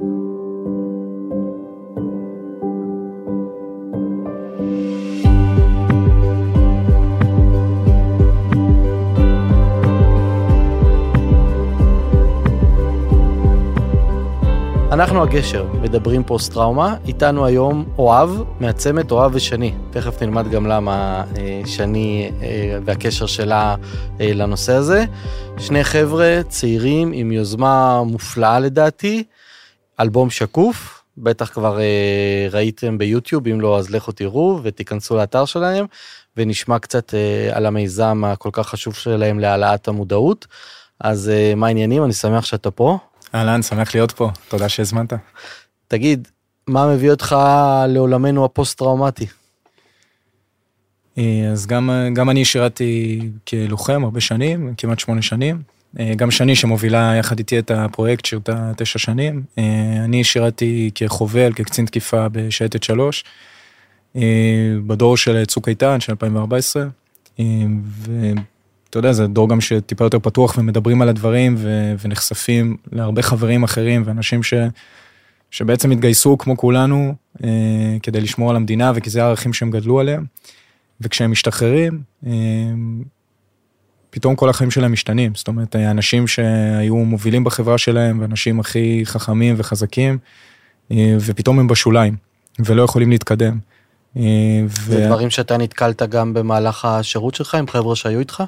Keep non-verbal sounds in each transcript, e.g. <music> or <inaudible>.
אנחנו הגשר, מדברים פוסט טראומה, איתנו היום אוהב מעצמת אוהב ושני. תכף נלמד גם למה אה, שני אה, והקשר שלה אה, לנושא הזה. שני חבר'ה צעירים עם יוזמה מופלאה לדעתי, אלבום שקוף, בטח כבר אה, ראיתם ביוטיוב, אם לא אז לכו תראו ותיכנסו לאתר שלהם ונשמע קצת אה, על המיזם הכל כך חשוב שלהם להעלאת המודעות. אז אה, מה העניינים? אני שמח שאתה פה. אהלן, שמח להיות פה, תודה שהזמנת. תגיד, מה מביא אותך לעולמנו הפוסט-טראומטי? אה, אז גם, גם אני שירתי כלוחם הרבה שנים, כמעט שמונה שנים. אה, גם שני שמובילה יחד איתי את הפרויקט שירתה תשע שנים. אה, אני שירתי כחובל, כקצין תקיפה בשייטת שלוש, בדור של צוק איתן של 2014. אתה יודע, זה דור גם שטיפה יותר פתוח ומדברים על הדברים ו- ונחשפים להרבה חברים אחרים ואנשים ש- שבעצם התגייסו כמו כולנו אה, כדי לשמור על המדינה וכי זה הערכים שהם גדלו עליהם. וכשהם משתחררים, אה, פתאום כל החיים שלהם משתנים. זאת אומרת, האנשים שהיו מובילים בחברה שלהם ואנשים הכי חכמים וחזקים, אה, ופתאום הם בשוליים ולא יכולים להתקדם. אה, זה ו... דברים שאתה נתקלת גם במהלך השירות שלך עם חבר'ה שהיו איתך?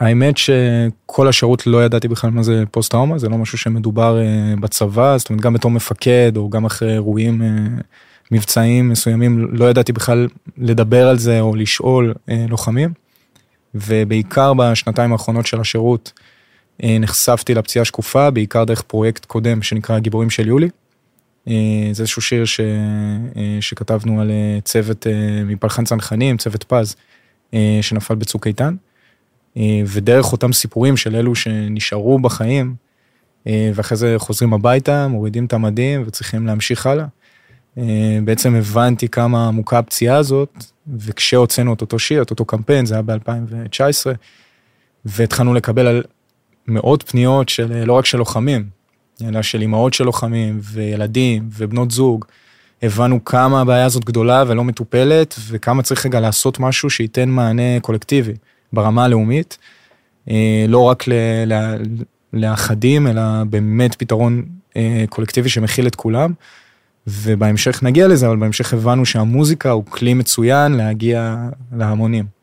האמת שכל השירות לא ידעתי בכלל מה זה פוסט טראומה זה לא משהו שמדובר אה, בצבא זאת אומרת גם בתור מפקד או גם אחרי אירועים מבצעיים מסוימים לא ידעתי בכלל לדבר על זה או לשאול לוחמים. ובעיקר בשנתיים האחרונות של השירות נחשפתי לפציעה שקופה בעיקר דרך פרויקט קודם שנקרא גיבורים של יולי. זה איזשהו שיר ש... שכתבנו על צוות מפלחן צנחנים צוות פז שנפל בצוק איתן. אה, ודרך אותם סיפורים של אלו שנשארו בחיים, אה, ואחרי זה חוזרים הביתה, מורידים את המדים וצריכים להמשיך הלאה. אה, בעצם הבנתי כמה עמוקה הפציעה הזאת, וכשהוצאנו את אותו שיר, את אותו קמפיין, זה היה ב-2019, והתחלנו לקבל על מאות פניות של לא רק של לוחמים, אלא של אימהות של לוחמים, וילדים, ובנות זוג. הבנו כמה הבעיה הזאת גדולה ולא מטופלת, וכמה צריך רגע לעשות משהו שייתן מענה קולקטיבי. ברמה הלאומית, אה, לא רק לאחדים, אלא באמת פתרון אה, קולקטיבי שמכיל את כולם. ובהמשך נגיע לזה, אבל בהמשך הבנו שהמוזיקה הוא כלי מצוין להגיע להמונים.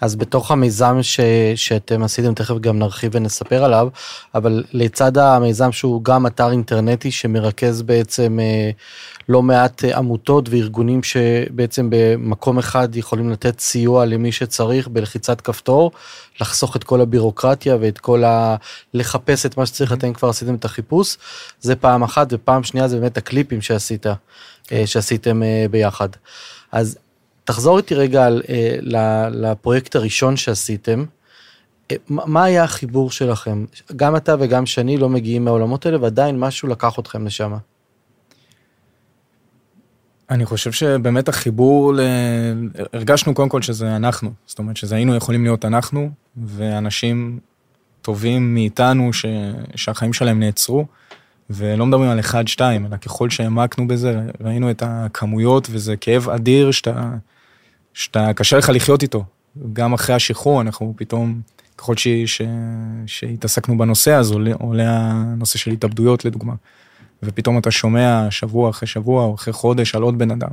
אז בתוך המיזם ש, שאתם עשיתם, תכף גם נרחיב ונספר עליו, אבל לצד המיזם שהוא גם אתר אינטרנטי שמרכז בעצם אה, לא מעט אה, עמותות וארגונים שבעצם במקום אחד יכולים לתת סיוע למי שצריך בלחיצת כפתור, לחסוך את כל הבירוקרטיה ואת כל ה... לחפש את מה שצריך, אתם כבר עשיתם את החיפוש, זה פעם אחת, ופעם שנייה זה באמת הקליפים שעשית, אה, שעשיתם ביחד. אז תחזור איתי רגע על, אה, לפרויקט הראשון שעשיתם. אה, מה היה החיבור שלכם? גם אתה וגם שני לא מגיעים מהעולמות האלה, ועדיין משהו לקח אתכם לשם. אני חושב שבאמת החיבור, ל... הרגשנו קודם כל שזה אנחנו, זאת אומרת שזה היינו יכולים להיות אנחנו, ואנשים טובים מאיתנו ש... שהחיים שלהם נעצרו, ולא מדברים על אחד, שתיים, אלא ככל שהעמקנו בזה, ראינו את הכמויות, וזה כאב אדיר שאתה שאתה, קשה לך לחיות איתו. גם אחרי השחרור, אנחנו פתאום, ככל ש, ש, שהתעסקנו בנושא, אז עולה, עולה הנושא של התאבדויות לדוגמה. ופתאום אתה שומע שבוע אחרי שבוע או אחרי חודש על עוד בן אדם.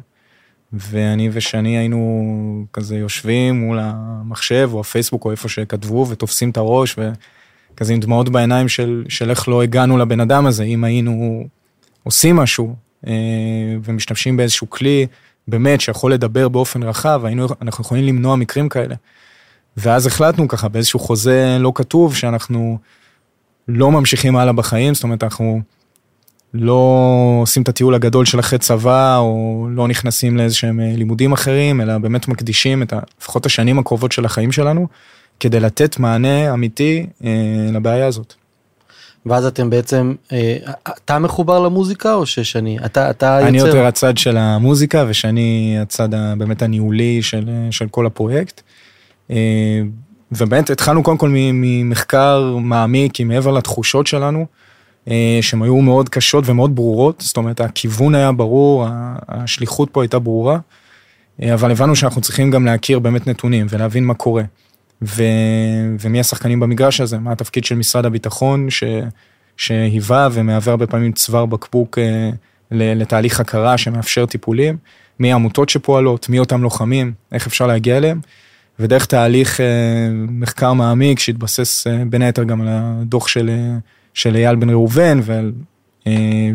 ואני ושני היינו כזה יושבים מול המחשב או הפייסבוק או איפה שכתבו ותופסים את הראש וכזה עם דמעות בעיניים של, של איך לא הגענו לבן אדם הזה, אם היינו עושים משהו אה, ומשתמשים באיזשהו כלי באמת שיכול לדבר באופן רחב, היינו, אנחנו יכולים למנוע מקרים כאלה. ואז החלטנו ככה באיזשהו חוזה לא כתוב שאנחנו לא ממשיכים הלאה בחיים, זאת אומרת אנחנו לא עושים את הטיול הגדול של אחרי צבא או לא נכנסים לאיזה שהם אה, לימודים אחרים, אלא באמת מקדישים את לפחות השנים הקרובות של החיים שלנו כדי לתת מענה אמיתי אה, לבעיה הזאת. ואז אתם בעצם, אה, אתה מחובר למוזיקה או ששני? אתה, אתה אני יוצר... יותר הצד של המוזיקה ושאני הצד באמת הניהולי של, של כל הפרויקט. אה, ובאמת התחלנו קודם כל ממחקר מעמיק, עם מעבר לתחושות שלנו, שהן היו מאוד קשות ומאוד ברורות, זאת אומרת הכיוון היה ברור, השליחות פה הייתה ברורה, אבל הבנו שאנחנו צריכים גם להכיר באמת נתונים ולהבין מה קורה. ו... ומי השחקנים במגרש הזה, מה התפקיד של משרד הביטחון ש... שהיווה ומהווה הרבה פעמים צוואר בקבוק לתהליך הכרה שמאפשר טיפולים, מי העמותות שפועלות, מי אותם לוחמים, איך אפשר להגיע אליהם, ודרך תהליך אה, מחקר מעמיק שהתבסס אה, בין היתר גם על הדוח של, אה, של אייל בן ראובן ועל,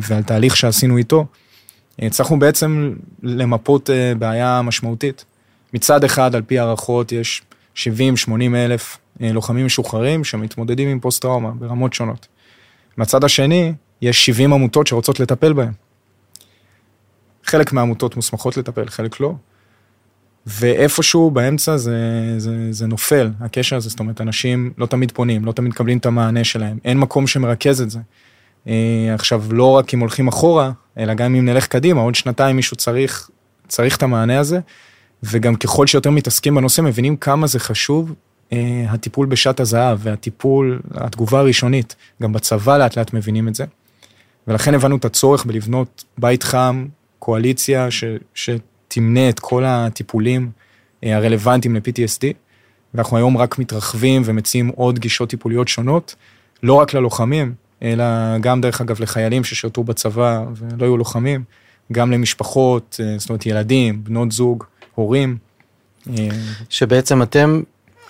ועל תהליך שעשינו איתו, הצלחנו בעצם למפות בעיה משמעותית. מצד אחד, על פי הערכות, יש 70-80 אלף לוחמים משוחררים שמתמודדים עם פוסט טראומה ברמות שונות. מהצד השני, יש 70 עמותות שרוצות לטפל בהם. חלק מהעמותות מוסמכות לטפל, חלק לא. ואיפשהו באמצע זה, זה, זה נופל, הקשר הזה, זאת אומרת, אנשים לא תמיד פונים, לא תמיד מקבלים את המענה שלהם, אין מקום שמרכז את זה. אה, עכשיו, לא רק אם הולכים אחורה, אלא גם אם נלך קדימה, עוד שנתיים מישהו צריך, צריך את המענה הזה, וגם ככל שיותר מתעסקים בנושא, מבינים כמה זה חשוב, אה, הטיפול בשעת הזהב והטיפול, התגובה הראשונית, גם בצבא לאט לאט מבינים את זה. ולכן הבנו את הצורך בלבנות בית חם, קואליציה ש, שתמנה את כל הטיפולים אה, הרלוונטיים ל-PTSD, ואנחנו היום רק מתרחבים ומציעים עוד גישות טיפוליות שונות, לא רק ללוחמים, אלא גם דרך אגב לחיילים ששירתו בצבא ולא היו לוחמים, גם למשפחות, אה, זאת אומרת ילדים, בנות זוג, הורים. אה, שבעצם אתם,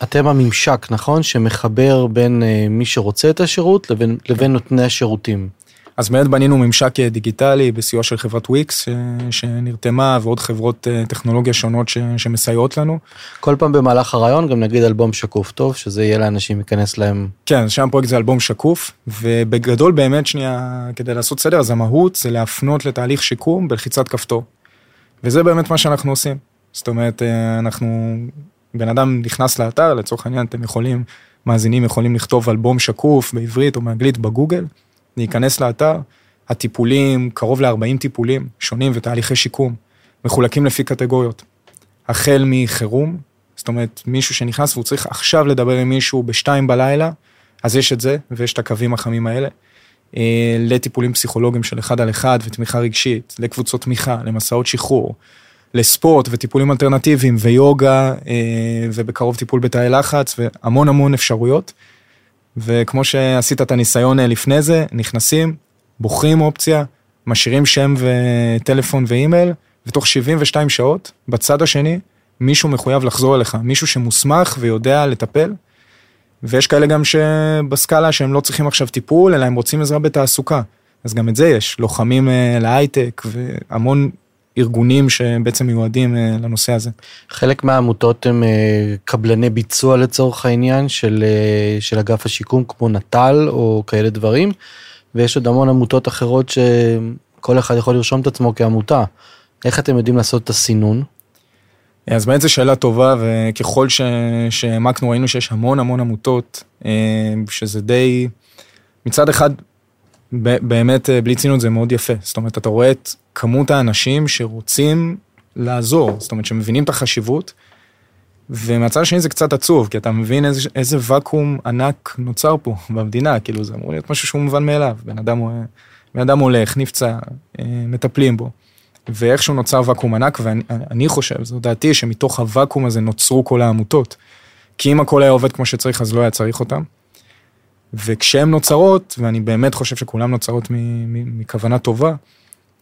אתם הממשק, נכון? שמחבר בין מי שרוצה את השירות לבין, לבין נותני השירותים. אז באמת בנינו ממשק דיגיטלי בסיוע של חברת וויקס שנרתמה ועוד חברות אה, טכנולוגיה שונות ש, שמסייעות לנו. כל פעם במהלך הרעיון גם נגיד אלבום שקוף טוב שזה יהיה לאנשים להיכנס להם. כן שם פרויקט זה אלבום שקוף ובגדול באמת שנייה כדי לעשות סדר אז המהות זה להפנות לתהליך שיקום בלחיצת כפתור. וזה באמת מה שאנחנו עושים. זאת אומרת אה, אנחנו בן אדם נכנס לאתר לצורך העניין אתם יכולים מאזינים יכולים לכתוב אלבום שקוף בעברית או באנגלית בגוגל. להיכנס לאתר, הטיפולים, קרוב ל-40 טיפולים שונים ותהליכי שיקום, מחולקים לפי קטגוריות. החל מחירום, זאת אומרת מישהו שנכנס והוא צריך עכשיו לדבר עם מישהו בשתיים בלילה, אז יש את זה ויש את הקווים החמים האלה. אה, לטיפולים פסיכולוגיים של אחד על אחד ותמיכה רגשית, לקבוצות תמיכה, למסעות שחרור, לספורט וטיפולים אלטרנטיביים ויוגה אה, ובקרוב טיפול בתאי לחץ והמון המון אפשרויות. וכמו שעשית את הניסיון אה, לפני זה, נכנסים, בוחרים אופציה, משאירים שם וטלפון ואימייל, ותוך 72 שעות, בצד השני, מישהו מחויב לחזור אליך, מישהו שמוסמך ויודע לטפל. ויש כאלה גם שבסקאלה שהם לא צריכים עכשיו טיפול, אלא הם רוצים עזרה בתעסוקה. אז גם את זה יש, לוחמים אה, להייטק והמון ארגונים שבעצם מיועדים אה, לנושא הזה. חלק מהעמותות הם אה, קבלני ביצוע לצורך העניין של, אה, של אגף השיקום כמו נט"ל או כאלה דברים, ויש עוד המון עמותות אחרות שכל אחד יכול לרשום את עצמו כעמותה. איך אתם יודעים לעשות את הסינון? אז באמת זו שאלה טובה וככל שהעמקנו ראינו שיש המון המון עמותות שזה די מצד אחד באמת בלי ציניות זה מאוד יפה. זאת אומרת אתה רואה את כמות האנשים שרוצים לעזור, זאת אומרת שמבינים את החשיבות, ומהצד השני זה קצת עצוב, כי אתה מבין איזה, איזה ואקום ענק נוצר פה <laughs> במדינה, כאילו זה אמור להיות משהו שהוא מובן מאליו, בן אדם, בן אדם הולך, נפצע, אה, מטפלים בו, ואיכשהו נוצר ואקום ענק, ואני חושב, זו דעתי, שמתוך הוואקום הזה נוצרו כל העמותות, כי אם הכל היה עובד כמו שצריך, אז לא היה צריך אותם. וכשהן נוצרות, ואני באמת חושב שכולן נוצרות מכוונה טובה,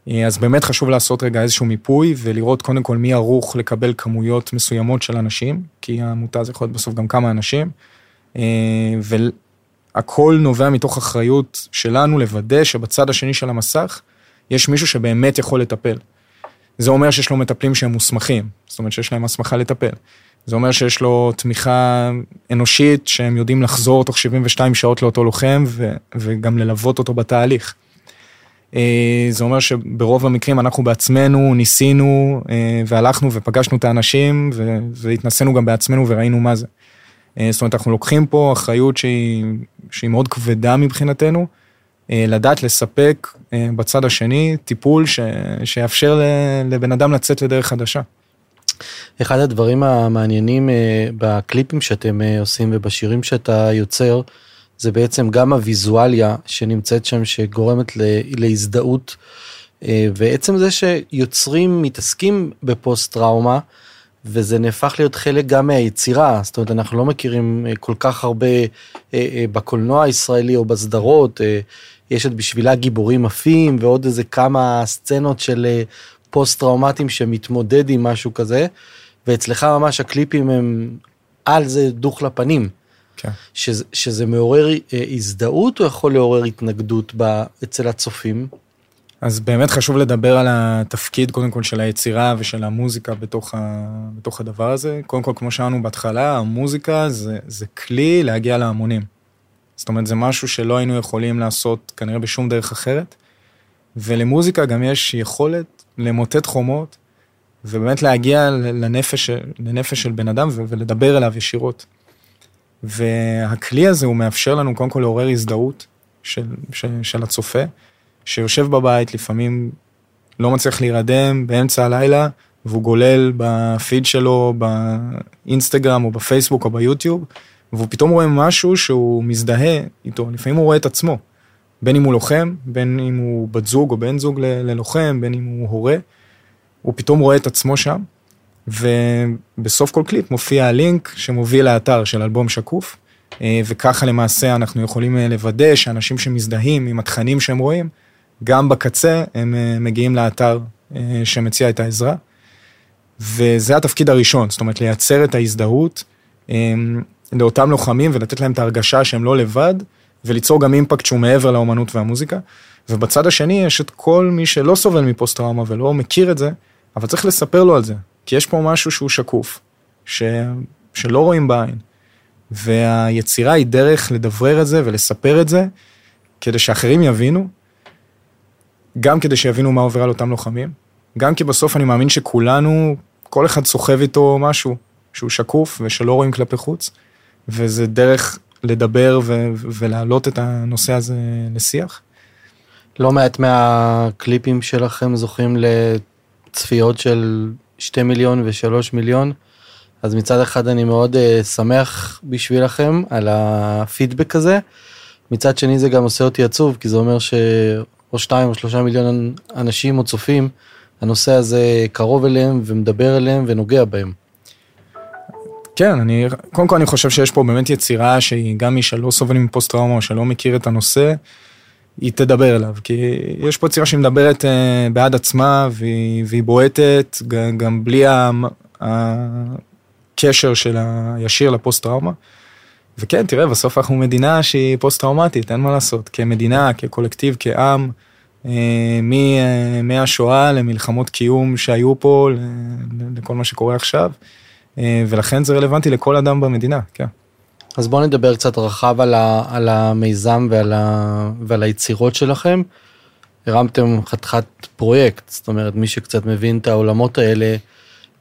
אה, אז באמת חשוב לעשות רגע איזשהו מיפוי ולראות קודם כל מי ערוך לקבל כמויות מסוימות של אנשים, כי העמותה זה יכול להיות בסוף גם כמה אנשים. אה, והכל נובע מתוך אחריות שלנו לוודא שבצד השני של המסך יש מישהו שבאמת יכול לטפל. זה אומר שיש לו מטפלים שהם מוסמכים, זאת אומרת שיש להם הסמכה לטפל. זה אומר שיש לו תמיכה אנושית שהם יודעים לחזור תוך 72 שעות לאותו לוחם ו- וגם ללוות אותו בתהליך. אה, זה אומר שברוב המקרים אנחנו בעצמנו ניסינו אה, והלכנו ופגשנו את האנשים והתנסינו גם בעצמנו וראינו מה זה. אה, זאת אומרת, אנחנו לוקחים פה אחריות שהיא, שהיא מאוד כבדה מבחינתנו, לדעת לספק בצד השני טיפול ש, שיאפשר לבן אדם לצאת לדרך חדשה. אחד הדברים המעניינים בקליפים שאתם עושים ובשירים שאתה יוצר, זה בעצם גם הוויזואליה שנמצאת שם שגורמת להזדהות אה, ועצם זה שיוצרים מתעסקים בפוסט טראומה וזה נהפך להיות חלק גם מהיצירה. זאת אומרת אנחנו לא מכירים אה, כל כך הרבה אה, בקולנוע הישראלי או בסדרות יש את בשבילה גיבורים עפים ועוד איזה כמה סצנות של פוסט טראומטיים שמתמודד עם משהו כזה ואצלך ממש הקליפים הם על זה דוך לפנים. כן. שזה, שזה מעורר הזדהות או יכול לעורר התנגדות ב, אצל הצופים? אז באמת חשוב לדבר על התפקיד קודם כל של היצירה ושל המוזיקה בתוך, ה, בתוך הדבר הזה. קודם כל, כמו שאמרנו בהתחלה, המוזיקה זה, זה כלי להגיע להמונים. זאת אומרת, זה משהו שלא היינו יכולים לעשות כנראה בשום דרך אחרת. ולמוזיקה גם יש יכולת למוטט חומות, ובאמת להגיע לנפש, לנפש של בן אדם ולדבר אליו ישירות. והכלי הזה הוא מאפשר לנו קודם כל לעורר הזדהות של, של, של הצופה. שיושב בבית, לפעמים לא מצליח להירדם באמצע הלילה, והוא גולל בפיד שלו, באינסטגרם או בפייסבוק או ביוטיוב, והוא פתאום רואה משהו שהוא מזדהה איתו, לפעמים הוא רואה את עצמו. בין אם הוא לוחם, בין אם הוא בת זוג או בן זוג ללוחם, בין אם הוא הורה, הוא פתאום רואה את עצמו שם, ובסוף כל קליפ מופיע הלינק שמוביל לאתר של אלבום שקוף, אה, וככה למעשה אנחנו יכולים אה, לוודא שאנשים שמזדהים עם התכנים שהם רואים, גם בקצה הם אה, מגיעים לאתר שמציע את העזרה. וזה התפקיד הראשון, זאת אומרת לייצר את ההזדהות לאותם לוחמים ולתת להם את ההרגשה שהם לא לבד, וליצור גם אימפקט שהוא מעבר לאומנות והמוזיקה. ובצד השני יש את כל מי שלא סובל מפוסט טראומה ולא מכיר את זה, אבל צריך לספר לו על זה, כי יש פה משהו שהוא שקוף, ש... שלא רואים בעין. והיצירה היא דרך לדברר את זה ולספר את זה, כדי שאחרים יבינו, גם כדי שיבינו מה עובר על אותם לוחמים, גם כי בסוף אני מאמין שכולנו, כל אחד סוחב איתו משהו שהוא שקוף ושלא רואים כלפי חוץ, וזה דרך לדבר ו- ולהעלות את הנושא הזה לשיח. לא מעט מהקליפים שלכם זוכים לצפיות של 2 מיליון ו-3 מיליון, אז מצד אחד אני מאוד uh, שמח בשבילכם על הפידבק הזה, מצד שני זה גם עושה אותי עצוב, כי זה אומר ש... או שתיים או שלושה מיליון אנשים או צופים, הנושא הזה קרוב אליהם ומדבר אליהם ונוגע בהם. כן, אני, קודם כל אני חושב שיש פה באמת יצירה שהיא גם מי שלא סובל מפוסט טראומה או שלא מכיר את הנושא, היא תדבר אליו, כי יש פה יצירה שהיא מדברת uh, בעד עצמה והיא, והיא בועטת גם בלי הקשר של הישיר לפוסט טראומה. וכן, תראה, בסוף אנחנו מדינה שהיא פוסט-טראומטית, אין מה לעשות. כמדינה, כקולקטיב, כעם, אה, אה, מהשואה למלחמות קיום שהיו פה, לכל מה שקורה עכשיו, אה, ולכן זה רלוונטי לכל אדם במדינה, כן. אז בואו נדבר קצת רחב על, ה, על המיזם ועל, ה, ועל היצירות שלכם. הרמתם חתיכת פרויקט, זאת אומרת, מי שקצת מבין את העולמות האלה,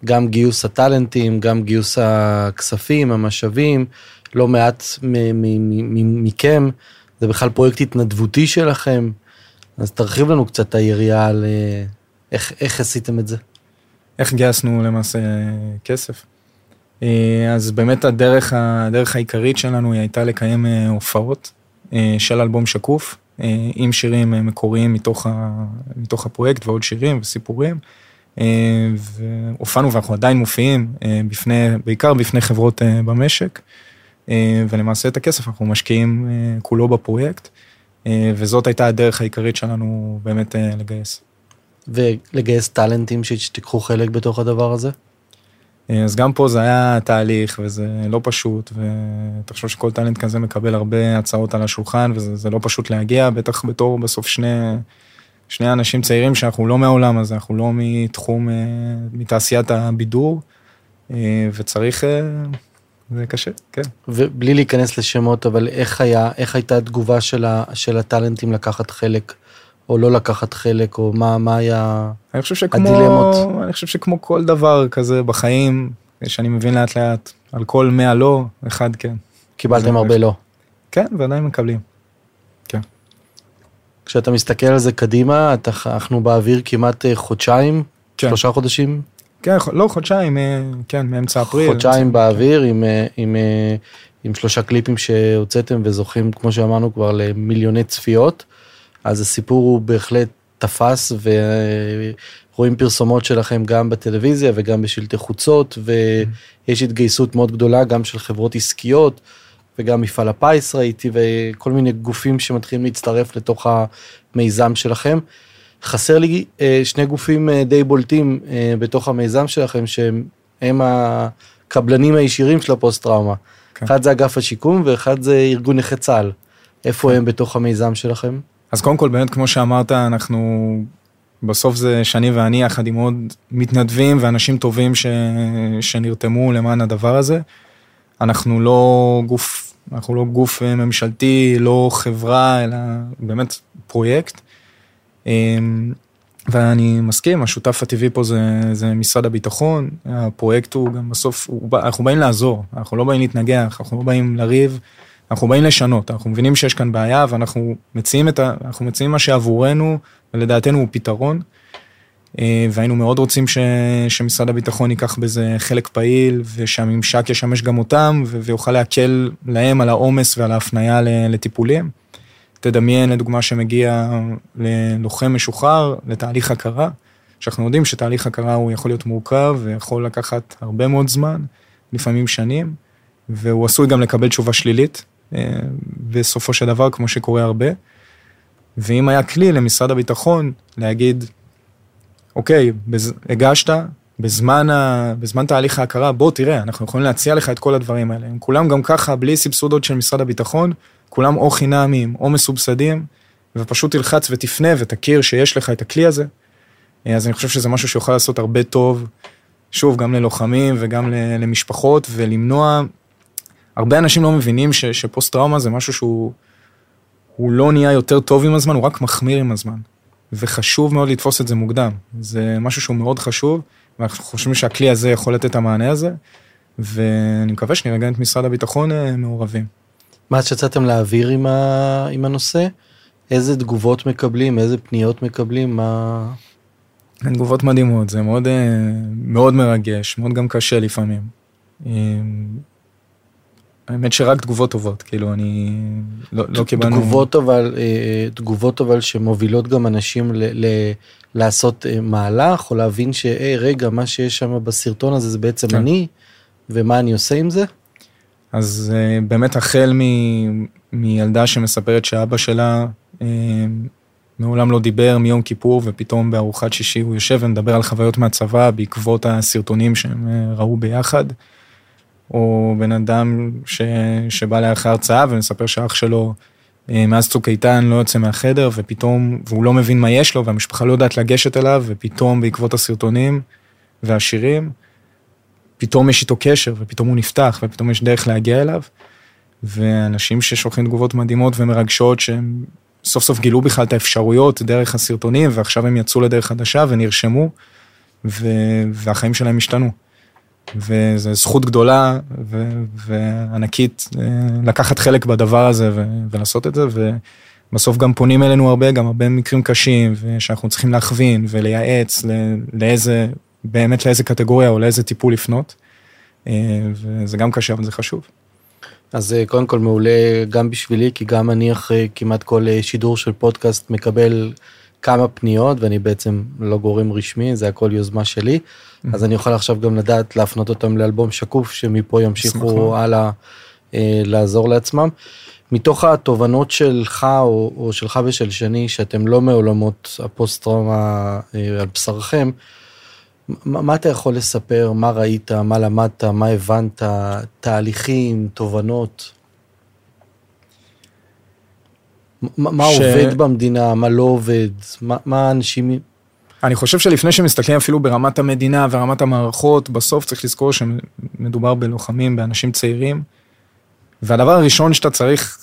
גם גיוס הטאלנטים, גם גיוס הכספים, המשאבים, לא מעט מכם, זה בכלל פרויקט התנדבותי שלכם, אז תרחיב לנו קצת את היריעה על אה, איך, איך עשיתם את זה. איך גייסנו למעשה כסף. אה, אז באמת הדרך, הדרך העיקרית שלנו היא הייתה לקיים אה, הופעות של אלבום שקוף, עם שירים מקוריים מתוך, ה, מתוך הפרויקט ועוד שירים וסיפורים. והופענו ואנחנו עדיין מופיעים בפני, בעיקר בפני חברות במשק. אה, ולמעשה את הכסף אנחנו משקיעים אה, כולו בפרויקט, אה, וזאת הייתה הדרך העיקרית שלנו באמת לגייס. ולגייס טאלנטים שתיקחו חלק בתוך הדבר הזה? אז גם פה זה היה תהליך וזה לא פשוט ותחשוב שכל טאלנט כזה מקבל הרבה הצעות על השולחן וזה לא פשוט להגיע בטח בתור בסוף שני שני אנשים צעירים שאנחנו לא מהעולם הזה אנחנו לא מתחום מתעשיית הבידור וצריך זה קשה, כן. ובלי להיכנס לשמות, אבל איך היה, איך הייתה התגובה של, ה, של הטאלנטים לקחת חלק, או לא לקחת חלק, או מה, מה היה אני חושב שכמו, הדילמות? אני חושב שכמו כל דבר כזה בחיים, שאני מבין לאט לאט, על כל 100 לא, אחד כן. קיבלתם הרבה לא. כן, ועדיין מקבלים. כן. כשאתה מסתכל על זה קדימה, אנחנו באוויר כמעט אה, חודשיים, כן. שלושה חודשים. כן, לא, חודשיים, אה, כן, מאמצע אפריל. חודשיים באוויר עם, אה, עם, עם שלושה קליפים שהוצאתם וזוכים, כמו שאמרנו, כבר למיליוני צפיות. אז הסיפור הוא בהחלט תפס ורואים פרסומות שלכם גם בטלוויזיה וגם בשלטי חוצות ויש התגייסות מאוד גדולה גם של חברות עסקיות וגם מפעל הפיס ראיתי וכל מיני גופים שמתחילים להצטרף לתוך המיזם שלכם. חסר לי אה, שני גופים אה, די בולטים אה, בתוך המיזם שלכם שהם הקבלנים הישירים של הפוסט טראומה. כן. אחד זה אגף השיקום ואחד זה ארגון נכי צה"ל. איפה כן. הם בתוך המיזם שלכם? אז קודם כל באמת כמו שאמרת אנחנו בסוף זה שאני ואני יחד עם עוד מתנדבים ואנשים טובים ש... שנרתמו למען הדבר הזה. אנחנו לא גוף, אנחנו לא גוף ממשלתי, לא חברה, אלא באמת פרויקט. אמ, ואני מסכים, השותף הטבעי פה זה, זה משרד הביטחון, הפרויקט הוא גם בסוף, הוא, אנחנו באים לעזור, אנחנו לא באים להתנגח, אנחנו לא באים לריב, אנחנו באים לשנות, אנחנו מבינים שיש כאן בעיה ואנחנו מציעים את ה... אנחנו מציעים מה שעבורנו ולדעתנו הוא פתרון. אה, והיינו מאוד רוצים ש, שמשרד הביטחון ייקח בזה חלק פעיל ושהממשק ישמש גם אותם ויוכל להקל להם על העומס ועל ההפניה לטיפולים. תדמיין לדוגמה שמגיע ללוחם משוחרר לתהליך הכרה, שאנחנו יודעים שתהליך הכרה הוא יכול להיות מורכב ויכול לקחת הרבה מאוד זמן, לפעמים שנים, והוא עשוי גם לקבל תשובה שלילית, בסופו של דבר, כמו שקורה הרבה. ואם היה כלי למשרד הביטחון להגיד, אוקיי, בז... הגשת, בזמן, ה... בזמן תהליך ההכרה, בוא תראה, אנחנו יכולים להציע לך את כל הדברים האלה. הם כולם גם ככה, בלי סבסודות של משרד הביטחון, כולם או חינמים או מסובסדים, ופשוט תלחץ ותפנה ותכיר שיש לך את הכלי הזה. אה, אז אני חושב שזה משהו שיוכל לעשות הרבה טוב, שוב, גם ללוחמים וגם למשפחות, ולמנוע הרבה אנשים לא מבינים ש, שפוסט טראומה זה משהו שהוא הוא לא נהיה יותר טוב עם הזמן, הוא רק מחמיר עם הזמן. וחשוב מאוד לתפוס את זה מוקדם. זה משהו שהוא מאוד חשוב, ואנחנו חושבים שהכלי הזה יכול לתת את המענה הזה, ואני מקווה שנראה את משרד הביטחון אה, מעורבים. מאז שיצאתם להעביר עם, ה... עם הנושא, איזה תגובות מקבלים, איזה פניות מקבלים, מה... תגובות מדהימות, זה מאוד, אה, מאוד מרגש, מאוד גם קשה לפעמים. אה, האמת שרק תגובות טובות, כאילו אני לא, לא קיבלנו... תגובות אבל, אה, תגובות אבל שמובילות גם אנשים ל, ל, לעשות אה, מהלך או להבין שהי רגע מה שיש שם בסרטון הזה זה בעצם כן. אני ומה אני עושה עם זה? אז אה, באמת החל מ, מילדה שמספרת שאבא שלה מעולם לא דיבר מיום כיפור ופתאום בארוחת שישי הוא יושב ומדבר על חוויות מהצבא בעקבות הסרטונים שהם ראו ביחד. או בן אדם ש, שבא לאחר הרצאה ומספר שאח שלו אה, מאז צוק איתן לא יוצא מהחדר ופתאום, והוא לא מבין מה יש לו והמשפחה לא יודעת לגשת אליו ופתאום בעקבות הסרטונים והשירים, פתאום יש איתו קשר ופתאום הוא נפתח ופתאום יש דרך להגיע אליו. ואנשים ששולחים תגובות מדהימות ומרגשות שהם סוף סוף גילו בכלל את האפשרויות דרך הסרטונים ועכשיו הם יצאו לדרך חדשה ונרשמו ו... והחיים שלהם השתנו. וזו זכות גדולה ו- וענקית אה, לקחת חלק בדבר הזה ו- ולעשות את זה, ובסוף גם פונים אלינו הרבה, גם הרבה מקרים קשים, ושאנחנו צריכים להכווין ולייעץ לאיזה, באמת לאיזה קטגוריה או לאיזה טיפול לפנות, אה, וזה גם קשה, אבל זה חשוב. אז אה, קודם כל מעולה גם בשבילי, כי גם אני אחרי כמעט כל שידור של פודקאסט מקבל כמה פניות, ואני בעצם לא גורם רשמי, זה הכל יוזמה שלי. אז אני יכול עכשיו גם לדעת להפנות אותם לאלבום שקוף, שמפה ימשיכו הלאה אה, לעזור לעצמם. מתוך התובנות שלך או, או שלך ושל שני, שאתם לא מעולמות הפוסט טראומה אה, על בשרכם, מה, מה אתה יכול לספר, מה ראית, מה למדת, מה הבנת, תהליכים, תובנות? מה ש... עובד במדינה, מה לא עובד, מה, מה אנשים... אני חושב שלפני שמסתכלים אפילו ברמת המדינה ורמת המערכות, בסוף צריך לזכור שמדובר בלוחמים, באנשים צעירים. והדבר הראשון שאתה צריך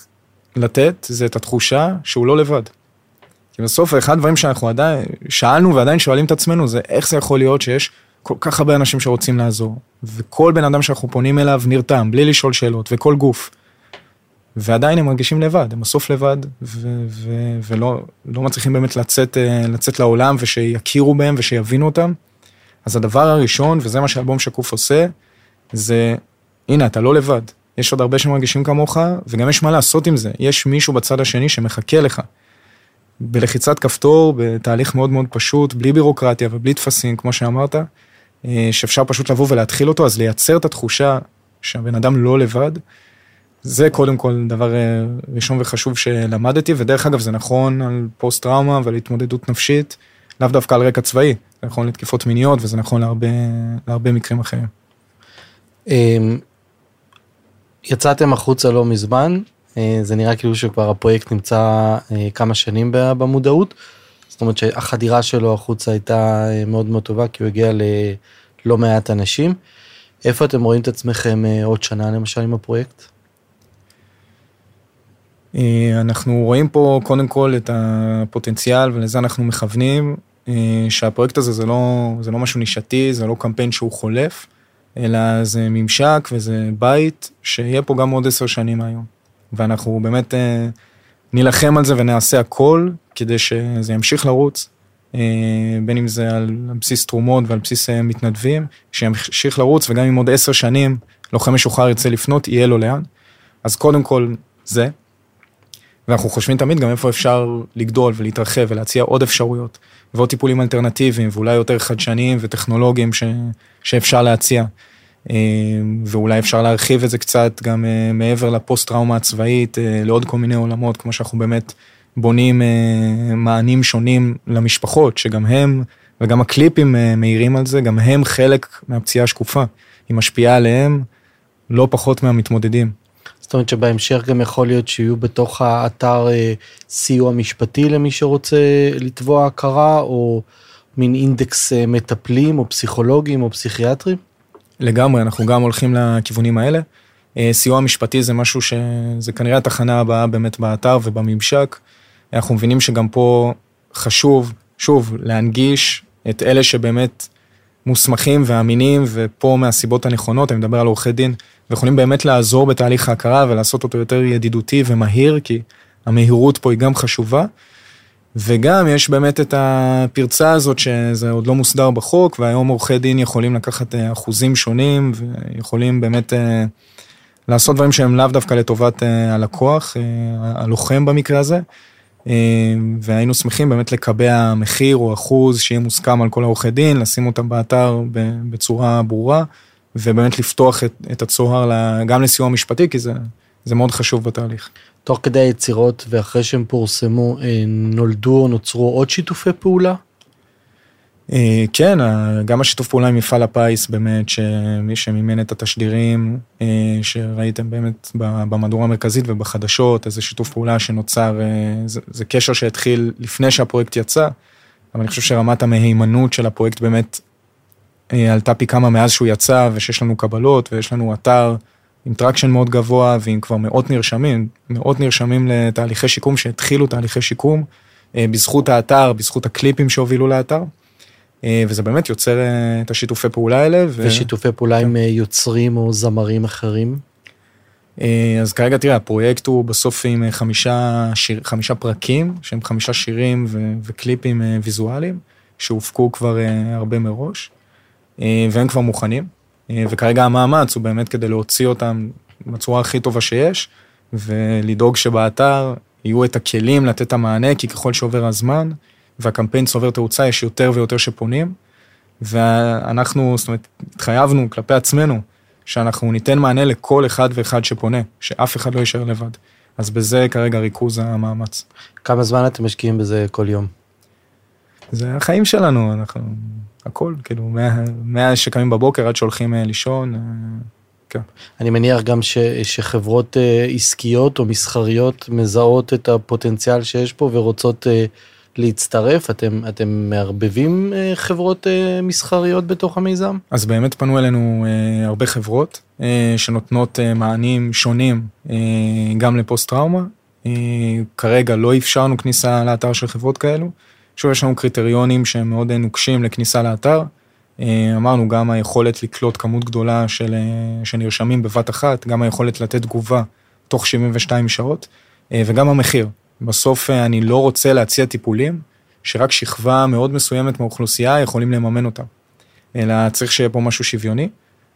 לתת זה את התחושה שהוא לא לבד. כי בסוף אחד הדברים שאנחנו עדיין שאלנו ועדיין שואלים את עצמנו זה איך זה יכול להיות שיש כל כך הרבה אנשים שרוצים לעזור וכל בן אדם שאנחנו פונים אליו נרתם בלי לשאול שאלות וכל גוף. ועדיין הם מרגישים לבד, הם בסוף לבד, ו- ו- ולא לא מצליחים באמת לצאת, אה, לצאת לעולם ושיכירו בהם ושיבינו אותם. אז הדבר הראשון, וזה מה שאלבום שקוף עושה, זה, הנה, אתה לא לבד. יש עוד הרבה שמרגישים כמוך, וגם יש מה לעשות עם זה. יש מישהו בצד השני שמחכה לך. בלחיצת כפתור, בתהליך מאוד מאוד פשוט, בלי בירוקרטיה ובלי טפסים, כמו שאמרת, אה, שאפשר פשוט לבוא ולהתחיל אותו, אז לייצר את התחושה שהבן אדם לא לבד, זה קודם כל דבר אה, ראשון וחשוב שלמדתי, ודרך אגב זה נכון על פוסט טראומה ועל התמודדות נפשית, לאו דווקא על רקע צבאי, זה נכון לתקיפות מיניות וזה נכון להרבה, להרבה מקרים אחרים. אמ, יצאתם החוצה לא מזמן, אה, זה נראה כאילו שכבר הפרויקט נמצא אה, כמה שנים במודעות, זאת אומרת שהחדירה שלו החוצה הייתה מאוד מאוד טובה כי הוא הגיע ללא מעט אנשים. איפה אתם רואים את עצמכם עוד שנה למשל עם הפרויקט? אה, אנחנו רואים פה קודם כל את הפוטנציאל ולזה אנחנו מכוונים, אה, שהפרויקט הזה זה לא, זה לא משהו נישתי, זה לא קמפיין שהוא חולף, אלא זה ממשק וזה בית שיהיה פה גם עוד עשר שנים היום. ואנחנו באמת אה, נילחם על זה ונעשה הכל כדי שזה ימשיך לרוץ, בין אם זה על בסיס תרומות ועל בסיס מתנדבים, שימשיך לרוץ וגם אם עוד עשר שנים לוחם משוחרר ירצה לפנות, יהיה לו לאן. אז קודם כל זה, ואנחנו חושבים תמיד גם איפה אפשר לגדול ולהתרחב ולהציע עוד אפשרויות ועוד טיפולים אלטרנטיביים ואולי יותר חדשניים וטכנולוגיים ש, שאפשר להציע. אה, ואולי אפשר להרחיב את זה קצת גם אה, מעבר לפוסט טראומה הצבאית אה, לעוד כל מיני עולמות כמו שאנחנו באמת בונים מענים שונים למשפחות שגם הם וגם הקליפים מאירים על זה גם הם חלק מהפציעה השקופה היא משפיעה עליהם לא פחות מהמתמודדים. זאת אומרת שבהמשך גם יכול להיות שיהיו בתוך האתר אה, סיוע משפטי למי שרוצה לתבוע הכרה, או מין אינדקס אה, מטפלים, או פסיכולוגים, או פסיכיאטרים? לגמרי, אנחנו גם הולכים לכיוונים האלה. אה, סיוע משפטי זה משהו שזה כנראה התחנה הבאה באמת באתר ובממשק. אנחנו מבינים שגם פה חשוב, שוב, להנגיש את אלה שבאמת מוסמכים ואמינים, ופה מהסיבות הנכונות, אני מדבר על עורכי דין, ויכולים באמת לעזור בתהליך ההכרה ולעשות אותו יותר ידידותי ומהיר, כי המהירות פה היא גם חשובה. וגם יש באמת את הפרצה הזאת שזה עוד לא מוסדר בחוק, והיום עורכי דין יכולים לקחת אה, אחוזים שונים, ויכולים באמת אה, לעשות דברים שהם לאו דווקא לטובת אה, הלקוח, הלוחם במקרה הזה. והיינו שמחים באמת לקבע מחיר או אחוז שיהיה מוסכם על כל העורכי דין, לשים אותם באתר בצורה ברורה. ובאמת לפתוח את, את הצוהר גם לסיוע משפטי, כי זה, זה מאוד חשוב בתהליך. תוך כדי היצירות ואחרי שהם פורסמו, אה, נולדו או נוצרו עוד שיתופי פעולה? אה, כן, גם השיתוף פעולה עם מפעל הפיס באמת, שמי שמימן את התשדירים, אה, שראיתם באמת במהדורה המרכזית ובחדשות, איזה שיתוף פעולה שנוצר, זה, זה קשר שהתחיל לפני שהפרויקט יצא, אבל אני חושב שרמת המהימנות של הפרויקט באמת אה, עלתה פי כמה מאז שהוא יצא, ושיש לנו קבלות, ויש לנו אתר עם traction מאוד גבוה, ועם כבר מאות נרשמים, מאות נרשמים לתהליכי שיקום, שהתחילו תהליכי שיקום, אה, בזכות האתר, בזכות הקליפים שהובילו לאתר. אה, וזה באמת יוצר את השיתופי פעולה האלה. ו... ושיתופי פעולה כן. עם יוצרים או זמרים אחרים? אז כרגע תראה, הפרויקט הוא בסוף עם חמישה, שיר, חמישה פרקים, שהם חמישה שירים ו- וקליפים ויזואליים, שהופקו כבר הרבה מראש. אה, והם כבר מוכנים, אה, וכרגע המאמץ הוא באמת כדי להוציא אותם בצורה הכי טובה שיש, ולדאוג שבאתר יהיו את הכלים לתת את המענה, כי ככל שעובר הזמן והקמפיין צובר תאוצה, יש יותר ויותר שפונים, ואנחנו, זאת אומרת, התחייבנו כלפי עצמנו, שאנחנו ניתן מענה לכל אחד ואחד שפונה, שאף אחד לא יישאר לבד. אז בזה כרגע ריכוז המאמץ. כמה זמן אתם משקיעים בזה כל יום? זה החיים שלנו, אנחנו הכל, כאילו, מאז שקמים בבוקר עד שהולכים אה, לישון. אה, כן. אני מניח גם ש, שחברות אה, עסקיות או מסחריות מזהות את הפוטנציאל שיש פה ורוצות להצטרף, אתם, אתם מערבבים חברות מסחריות בתוך המיזם? אז באמת פנו אלינו הרבה חברות שנותנות מענים שונים גם לפוסט טראומה. כרגע לא אפשרנו כניסה לאתר של חברות כאלו. שוב, יש לנו קריטריונים שהם מאוד נוקשים לכניסה לאתר. אה, אמרנו גם היכולת לקלוט כמות גדולה של, אה, שנרשמים בבת אחת, גם היכולת לתת תגובה תוך 72 שעות, אה, וגם המחיר. בסוף אני לא רוצה להציע טיפולים שרק שכבה מאוד מסוימת מהאוכלוסייה יכולים לממן אותם, אלא צריך שיהיה פה משהו שוויוני.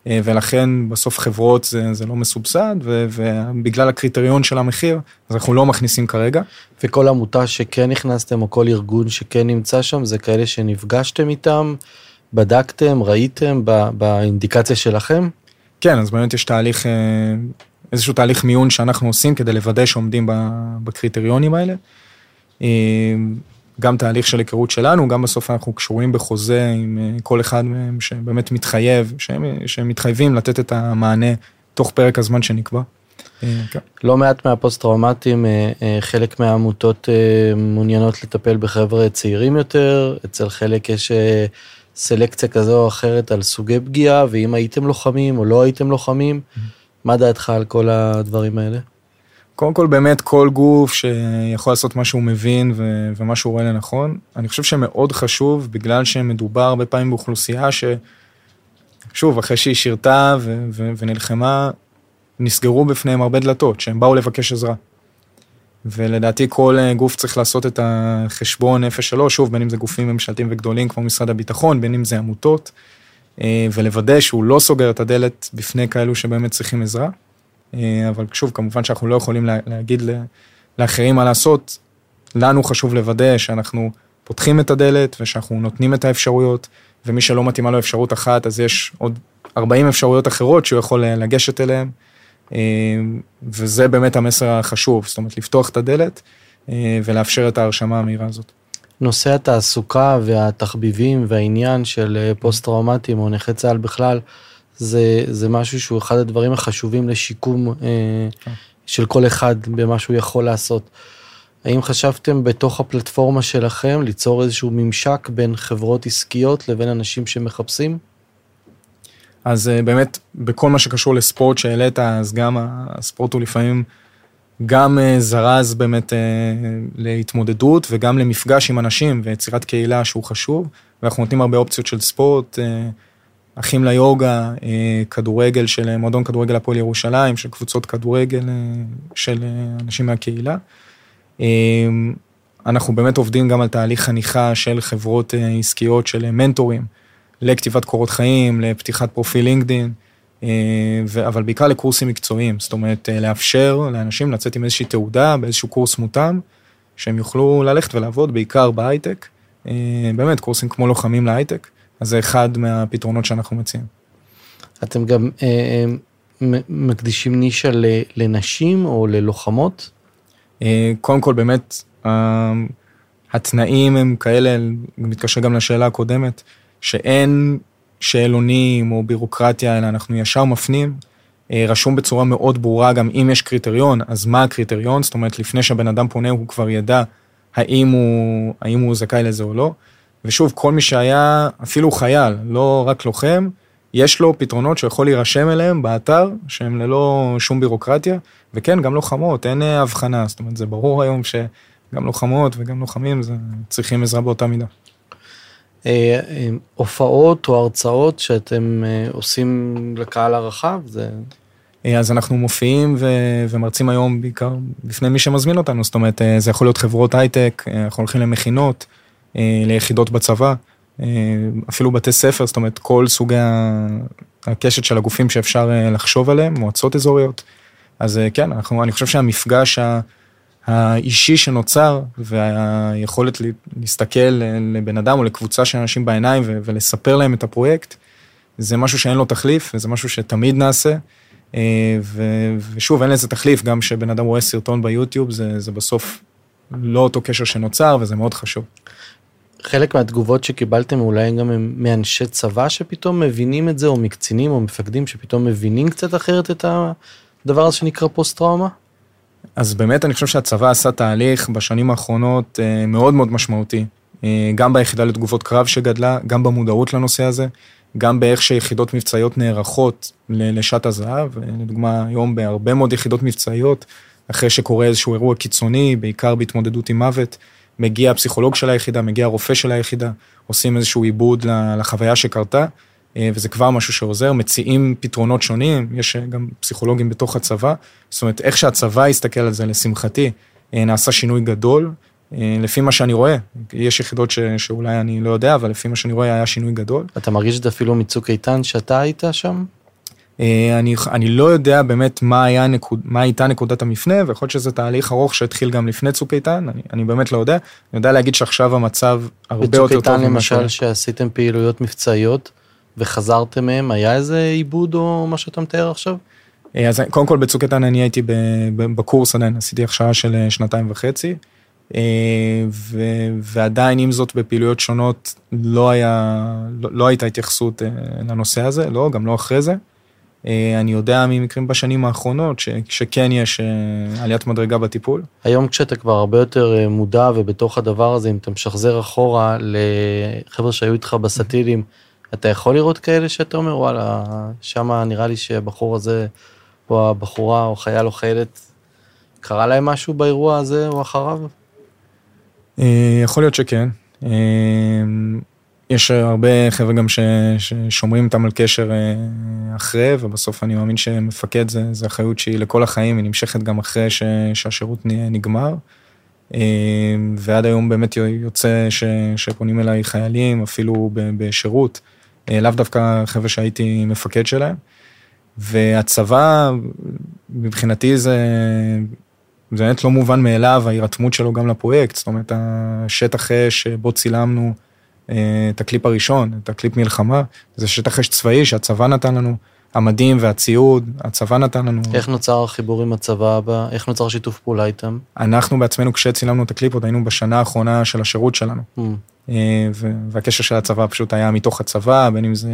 אה, ולכן בסוף חברות זה, זה לא מסובסד, ו, ובגלל הקריטריון של המחיר, אז אנחנו לא מכניסים כרגע. וכל עמותה שכן נכנסתם, או כל ארגון שכן נמצא שם, זה כאלה שנפגשתם איתם, בדקתם, ראיתם באינדיקציה שלכם? כן, אז באמת יש תהליך, אה, איזשהו תהליך מיון שאנחנו עושים כדי לוודא שעומדים בקריטריונים האלה. אה, גם תהליך של היכרות שלנו, גם בסוף אנחנו קשורים בחוזה עם אה, כל אחד מהם שבאמת מתחייב, שהם, שהם מתחייבים לתת את המענה תוך פרק הזמן שנקבע. כן. לא מעט מהפוסט טראומטיים, חלק מהעמותות מעוניינות לטפל בחבר'ה צעירים יותר, אצל חלק יש סלקציה כזו או אחרת על סוגי פגיעה, ואם הייתם לוחמים או לא הייתם לוחמים, מה דעתך על כל הדברים האלה? קודם כל באמת כל גוף שיכול לעשות מה שהוא מבין ו- ומה שהוא רואה לנכון, אני חושב שמאוד חשוב בגלל שמדובר הרבה פעמים באוכלוסייה ש... שוב, אחרי שהיא שירתה ו- ו- ונלחמה, נסגרו בפניהם הרבה דלתות, שהם באו לבקש עזרה. ולדעתי כל אה, גוף צריך לעשות את החשבון נפש שלו, שוב, בין אם זה גופים ממשלתיים וגדולים כמו משרד הביטחון, בין אם זה עמותות, ולוודא שהוא לא סוגר את הדלת בפני כאלו שבאמת צריכים עזרה. אה, אבל שוב, כמובן שאנחנו לא יכולים להגיד לאחרים מה לעשות, לנו חשוב לוודא שאנחנו פותחים את הדלת ושאנחנו נותנים את האפשרויות, ומי שלא מתאימה לו אפשרות אחת, אז יש עוד 40 אפשרויות אחרות שהוא יכול לגשת אליהן. אה, וזה באמת המסר החשוב, זאת אומרת, לפתוח את הדלת אה, ולאפשר את ההרשמה המהירה הזאת. נושא התעסוקה והתחביבים והעניין של אה, פוסט-טראומטיים או נכי צה"ל בכלל, זה, זה משהו שהוא אחד הדברים החשובים לשיקום כן. של כל אחד במה שהוא יכול לעשות. האם חשבתם בתוך הפלטפורמה שלכם ליצור איזשהו ממשק בין חברות עסקיות לבין אנשים שמחפשים? אז אה, באמת, בכל מה שקשור לספורט שהעלית, אז גם הספורט הוא לפעמים גם אה, זרז באמת אה, להתמודדות וגם למפגש עם אנשים ויצירת קהילה שהוא חשוב, ואנחנו נותנים הרבה אופציות של ספורט, אחים ליוגה, כדורגל של מועדון כדורגל הפועל ירושלים, של קבוצות כדורגל של אנשים מהקהילה. אנחנו באמת עובדים גם על תהליך חניכה של חברות עסקיות של מנטורים. לכתיבת קורות חיים, לפתיחת פרופיל לינקדין, אה, אבל בעיקר לקורסים מקצועיים, זאת אומרת, אה, לאפשר לאנשים לצאת עם איזושהי תעודה באיזשהו קורס מותאם, שהם יוכלו ללכת ולעבוד בעיקר בהייטק, אה, באמת, קורסים כמו לוחמים להייטק, אז זה אחד מהפתרונות שאנחנו מציעים. אתם גם אה, מקדישים נישה לנשים או ללוחמות? קודם כל, באמת, התנאים הם כאלה, מתקשר גם לשאלה הקודמת, שאין שאלונים או בירוקרטיה, אלא אנחנו ישר מפנים. אה, רשום בצורה מאוד ברורה, גם אם יש קריטריון, אז מה הקריטריון? זאת אומרת, לפני שהבן אדם פונה, הוא כבר ידע האם הוא, האם הוא זכאי לזה או לא. ושוב, כל מי שהיה, אפילו חייל, לא רק לוחם, יש לו פתרונות שהוא יכול להירשם אליהם באתר, שהם ללא שום בירוקרטיה, וכן, גם לוחמות, אין אה, הבחנה, זאת אומרת, זה ברור היום שגם לוחמות וגם לוחמים זה, צריכים עזרה באותה מידה. אה, אה, הופעות או הרצאות שאתם אה, עושים לקהל הרחב? זה... אז אנחנו מופיעים ו- ומרצים היום בעיקר בפני מי שמזמין אותנו, זאת אומרת, זה יכול להיות חברות הייטק, אנחנו הולכים למכינות, ליחידות בצבא, אפילו בתי ספר, זאת אומרת, כל סוגי הקשת של הגופים שאפשר לחשוב עליהם, מועצות אזוריות. אז כן, אנחנו, אני חושב שהמפגש ה... האישי שנוצר והיכולת להסתכל לבן אדם או לקבוצה של אנשים בעיניים ולספר להם את הפרויקט, זה משהו שאין לו תחליף וזה משהו שתמיד נעשה. אה, ושוב, אין לזה תחליף, גם כשבן אדם רואה סרטון ביוטיוב, זה, זה בסוף לא אותו קשר שנוצר וזה מאוד חשוב. חלק מהתגובות שקיבלתם אולי גם מאנשי צבא שפתאום מבינים את זה, או מקצינים או מפקדים שפתאום מבינים קצת אחרת את הדבר הזה שנקרא פוסט טראומה? אז באמת אני חושב שהצבא עשה תהליך בשנים האחרונות אה, מאוד מאוד משמעותי. אה, גם ביחידה לתגובות קרב שגדלה, גם במודעות לנושא הזה, גם באיך שיחידות מבצעיות נערכות לשעת הזהב. לדוגמה, היום בהרבה מאוד יחידות מבצעיות, אחרי שקורה איזשהו אירוע קיצוני, בעיקר בהתמודדות עם מוות, מגיע הפסיכולוג של היחידה, מגיע הרופא של היחידה, עושים איזשהו עיבוד לחוויה שקרתה, אה, וזה כבר משהו שעוזר, מציעים פתרונות שונים, יש אה, גם פסיכולוגים בתוך הצבא, זאת אומרת, איך שהצבא יסתכל על זה, לשמחתי, אה, נעשה שינוי גדול, לפי מה שאני רואה, יש יחידות ש, שאולי אני לא יודע, אבל לפי מה שאני רואה היה שינוי גדול. אתה מרגיש את זה אפילו מצוק איתן שאתה היית שם? אה, אני, אני לא יודע באמת מה, היה נקוד, מה הייתה נקודת המפנה, ויכול להיות שזה תהליך ארוך שהתחיל גם לפני צוק איתן, אני, אני באמת לא יודע. אני יודע להגיד שעכשיו המצב הרבה יותר טוב. בצוק איתן למשל שעשיתם פעילויות מבצעיות וחזרתם מהם, היה איזה עיבוד או מה שאתה מתאר עכשיו? אה, אז קודם כל בצוק איתן אני הייתי בקורס עדיין, עשיתי הכשרה של אה, שנתיים וחצי. ו, ועדיין עם זאת בפעילויות שונות לא היה, לא, לא הייתה התייחסות לנושא הזה, לא, גם לא אחרי זה. אה, אני יודע ממקרים בשנים האחרונות ש, שכן יש אה, עליית מדרגה בטיפול. היום כשאתה כבר הרבה יותר אה, מודע ובתוך הדבר הזה, אם אתה משחזר אחורה לחבר'ה שהיו איתך בסטילים, אתה יכול לראות כאלה שאתה אומר, וואלה, שמה נראה לי שהבחור הזה, או הבחורה, או חייל או חיילת, קרה להם משהו באירוע הזה או אחריו? יכול להיות שכן. יש הרבה חבר'ה גם ששומרים איתם על קשר אה, אחרי, ובסוף אני מאמין שמפקד זה, זה אחריות שהיא לכל החיים, היא נמשכת גם אחרי ש, שהשירות נגמר. אה, ועד היום באמת יוצא ש, שפונים אליי חיילים, אפילו בשירות, אה, לאו דווקא חבר'ה שהייתי מפקד שלהם. והצבא, מבחינתי זה, זה באמת לא מובן מאליו, ההירתמות שלו גם לפרויקט, זאת אומרת, השטח אש שבו צילמנו, אה, את הקליפ הראשון, את הקליפ מלחמה, זה שטח אש צבאי שהצבא נתן לנו, המדים והציוד, הצבא נתן לנו. איך נוצר החיבור עם הצבא הבא? איך נוצר שיתוף פעולה איתם? אנחנו בעצמנו, כשצילמנו את הקליפ, עוד היינו בשנה האחרונה של השירות שלנו. Mm. והקשר של הצבא פשוט היה מתוך הצבא, בין אם זה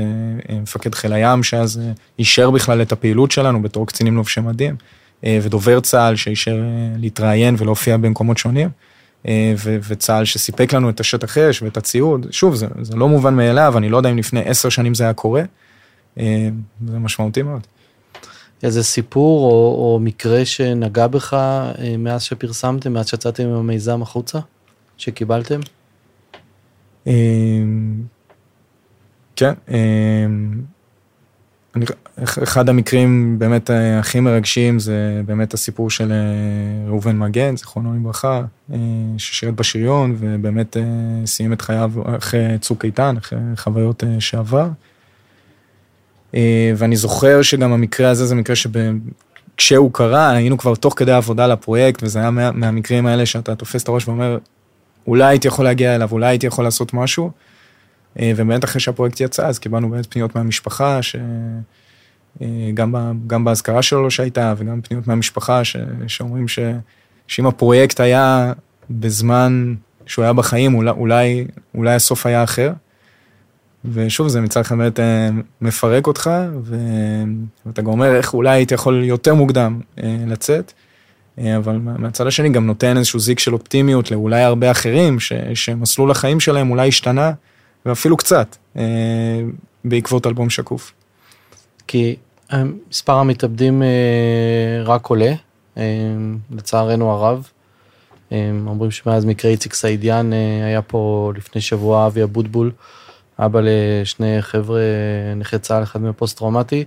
מפקד חיל הים, שאז אישר בכלל את הפעילות שלנו בתור קצינים לובשי מדים, ודובר צה"ל שאישר להתראיין ולהופיע במקומות שונים. אה, וצה"ל שסיפק לנו את השטח אש ואת הציוד, שוב, זה, זה לא מובן מאליו, אני לא יודע אם לפני עשר שנים זה היה קורה, אה, זה משמעותי מאוד. איזה סיפור או, או מקרה שנגע בך אה, מאז שפרסמתם, מאז שיצאתם עם המיזם החוצה, שקיבלתם? כן, אני, אחד המקרים באמת אה, הכי מרגשים זה באמת הסיפור של אה, ראובן מגן, זיכרונו לברכה, אה, ששירת בשריון ובאמת סיים את חייו אחרי צוק איתן, אחרי חוויות שעבר. ואני זוכר שגם המקרה הזה זה מקרה שכשהוא קרה, היינו כבר תוך כדי עבודה לפרויקט, וזה היה מה, מהמקרים האלה שאתה תופס את הראש ואומר, אולי הייתי יכול להגיע אליו, אולי הייתי יכול לעשות משהו. אה, ובאמת אחרי שהפרויקט יצא, אז קיבלנו באמת פניות מהמשפחה, שגם אה, באזכרה שלו שהייתה, וגם פניות מהמשפחה, ש... שאומרים ש... שאם הפרויקט היה בזמן שהוא היה בחיים, אולי, אולי, אולי הסוף היה אחר. ושוב, זה מצד אחד באמת אה, מפרק אותך, ו... ואתה גם אומר איך אולי הייתי יכול יותר מוקדם לצאת. אבל מהצד השני גם נותן איזשהו זיק של אופטימיות לאולי הרבה אחרים, ש... שמסלול החיים שלהם אולי השתנה, ואפילו קצת, אה, בעקבות אלבום שקוף. כי אה, מספר המתאבדים אה, רק עולה, לצערנו הרב. אומרים שמאז מקרה איציק סעידיאן היה פה לפני שבוע אבי אבוטבול, אבא לשני חבר'ה נכי צה"ל, אחד מהפוסט טראומטי,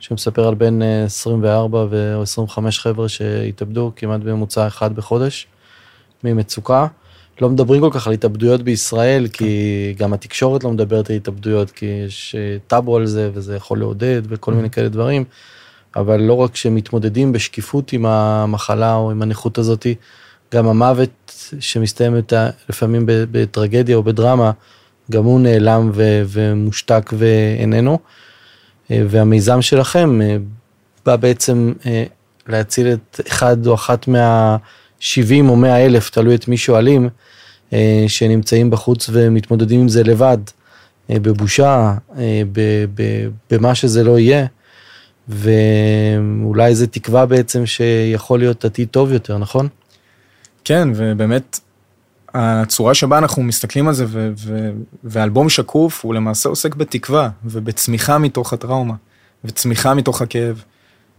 שמספר על בין 24 ו 25 חבר'ה שהתאבדו כמעט בממוצע אחד בחודש ממצוקה. לא מדברים כל כך על התאבדויות בישראל, כי גם התקשורת לא מדברת על התאבדויות, כי יש אה, טאבו על זה וזה יכול לעודד וכל מיני כאלה דברים, אבל לא רק שמתמודדים בשקיפות עם המחלה או עם הנכות הזאתי, גם המוות שמסתיים לפעמים בטרגדיה או בדרמה, גם הוא נעלם ו- ומושתק ואיננו. אה, והמיזם שלכם אה, בא בעצם להציל את אחד או אחת מה... 70 או 100 אלף, תלוי את מי שואלים, אה, שנמצאים בחוץ ומתמודדים עם זה לבד, אה, בבושה, אה, במה שזה לא יהיה, ואולי זה תקווה בעצם שיכול להיות עתיד טוב יותר, נכון? כן, ובאמת, הצורה שבה אנחנו מסתכלים על זה, ו- ו- ואלבום שקוף, הוא למעשה עוסק בתקווה ובצמיחה מתוך הטראומה, וצמיחה מתוך הכאב.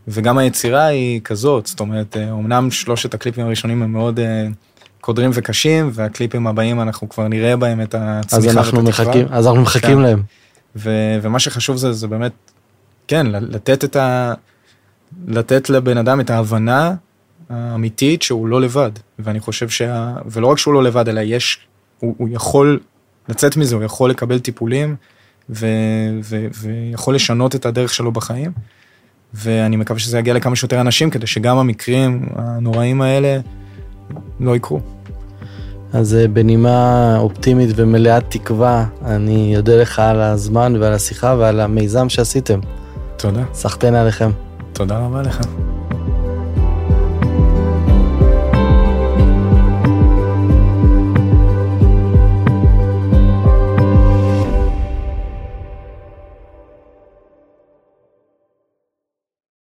וגם היצירה היא כזאת, זאת אומרת, אמנם שלושת הקליפים הראשונים הם מאוד קודרים וקשים, והקליפים הבאים אנחנו כבר נראה בהם את הצמיחה אז אנחנו מחכים, אז אנחנו מחכים כן. להם. ו- ומה שחשוב זה, זה באמת, כן, לתת את ה... לתת לבן אדם את ההבנה האמיתית שהוא לא לבד. ואני חושב שה... ולא רק שהוא לא לבד, אלא יש, הוא, הוא יכול לצאת מזה, הוא יכול לקבל טיפולים, ו... ו... ויכול לשנות את הדרך שלו בחיים. ואני מקווה שזה יגיע לכמה שיותר אנשים כדי שגם המקרים הנוראים האלה לא יקרו. אז אה, בנימה אופטימית ומלאת תקווה, אני אודה לך על הזמן ועל השיחה ועל המיזם שעשיתם. תודה. סחטיין עליכם. תודה רבה לך.